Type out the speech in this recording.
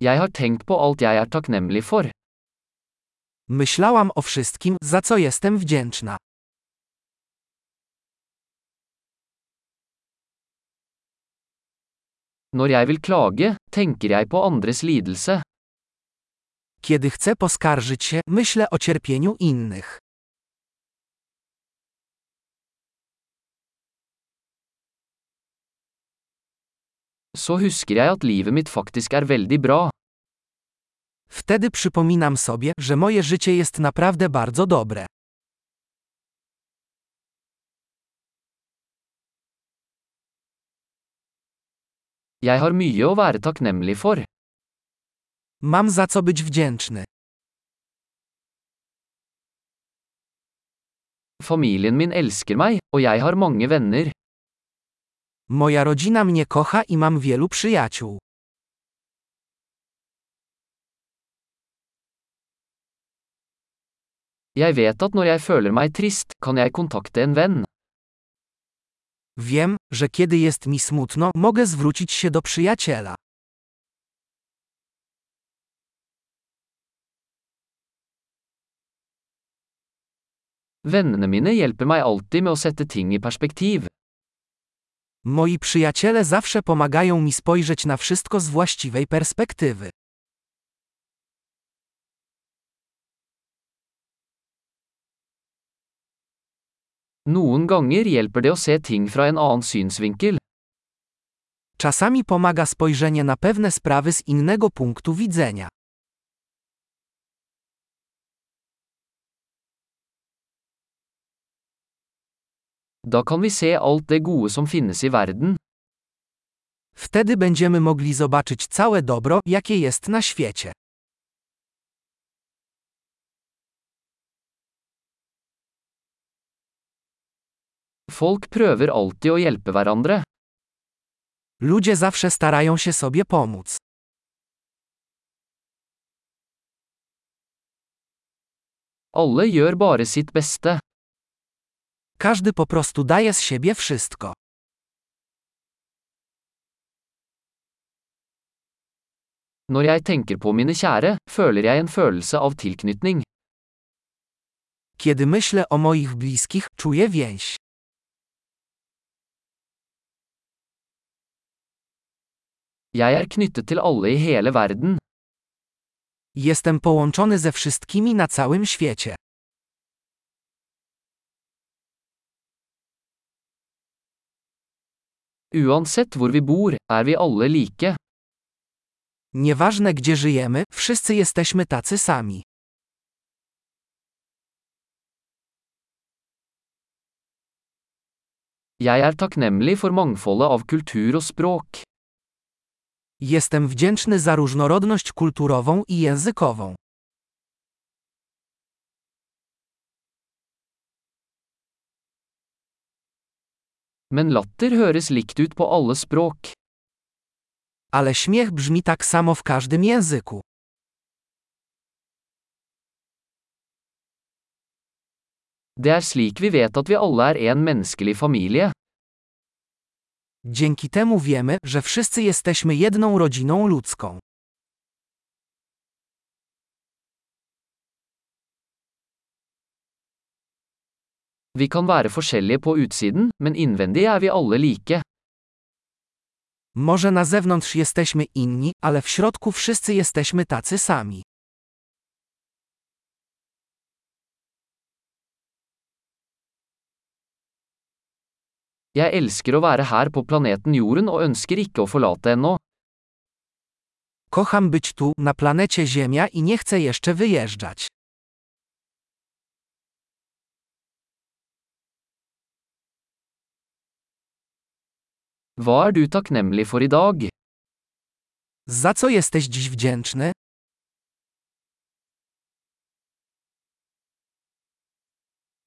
Jeg har tenkt på alt jeg er takknemlig for. Myślałam o wszystkim, za co jestem wdzięczna. Når jeg vil klage, tenker jeg på andres lidelse. Kiedy chcę poskarżyć się, myślę o cierpieniu innych. Så husker jeg at livet mitt faktisk er veldig bra. Wtedy przypominam sobie, że moje życie jest naprawdę bardzo dobre. Jeg har mye å være takknemlig for. Mam za co być wdzięczny. Familien min elsker meg, og jeg har mange venner. Moja rodzina mnie kocha i mam wielu przyjaciół. Jeg vet at når jeg føler meg trist, kan jeg kontakte en venn. Wiem, że kiedy jest mi smutno, mogę zwrócić się do przyjaciela. Vennene mine hjelper meg alltid med å sette ting i perspektiv. Moi przyjaciele zawsze pomagają mi spojrzeć na wszystko z właściwej perspektywy. Noen ganger hjelper det å se ting fra en annen synsvinkel. Czasami pomaga spojrzenie na pewne sprawy z innego punktu widzenia. Da kan vi se alt det gode som finnes i verden. Wtedy będziemy mogli zobaczyć całe dobro, jakie jest na świecie. Folk prøver alltid å hjelpe hverandre. Ludzie zawsze starają się sobie pomóc. Alle gjør bare sitt beste. Każdy po prostu daje z siebie wszystko. Når jeg tenker på mine kjære, føler jeg en følelse av tilknytning. Kiedy myślę o moich bliskich, czuję więź. Jeg er knyttet til alle i hele verden. Jestem połączony ze wszystkimi na całym świecie. Uansett hvor vi bor, er vi alle like. Nieważne gdzie żyjemy, wszyscy jesteśmy tacy sami. Jeg er takknemlig for mangfoldet av kultur og språk. Jestem wdzięczny za różnorodność kulturową i językową. Men latter høres likt ut på alle språk. Ale śmiech brzmi tak samo w każdym języku. Det er slik vi vet at vi alle er en menneskelig familie. Dzięki temu wiemy, że wszyscy jesteśmy jedną rodziną ludzką. Vi kan være forskjellige på utsiden, men innvendig er vi alle like. Może na zewnątrz jesteśmy inni, ale w środku wszyscy jesteśmy tacy sami. Jeg elsker å være her på planeten Jorden og ønsker ikke å forlate ennå. Kocham być tu, na planecie Ziemia i nie chcę jeszcze wyjeżdżać. Du? Za co jesteś dziś wdzięczny?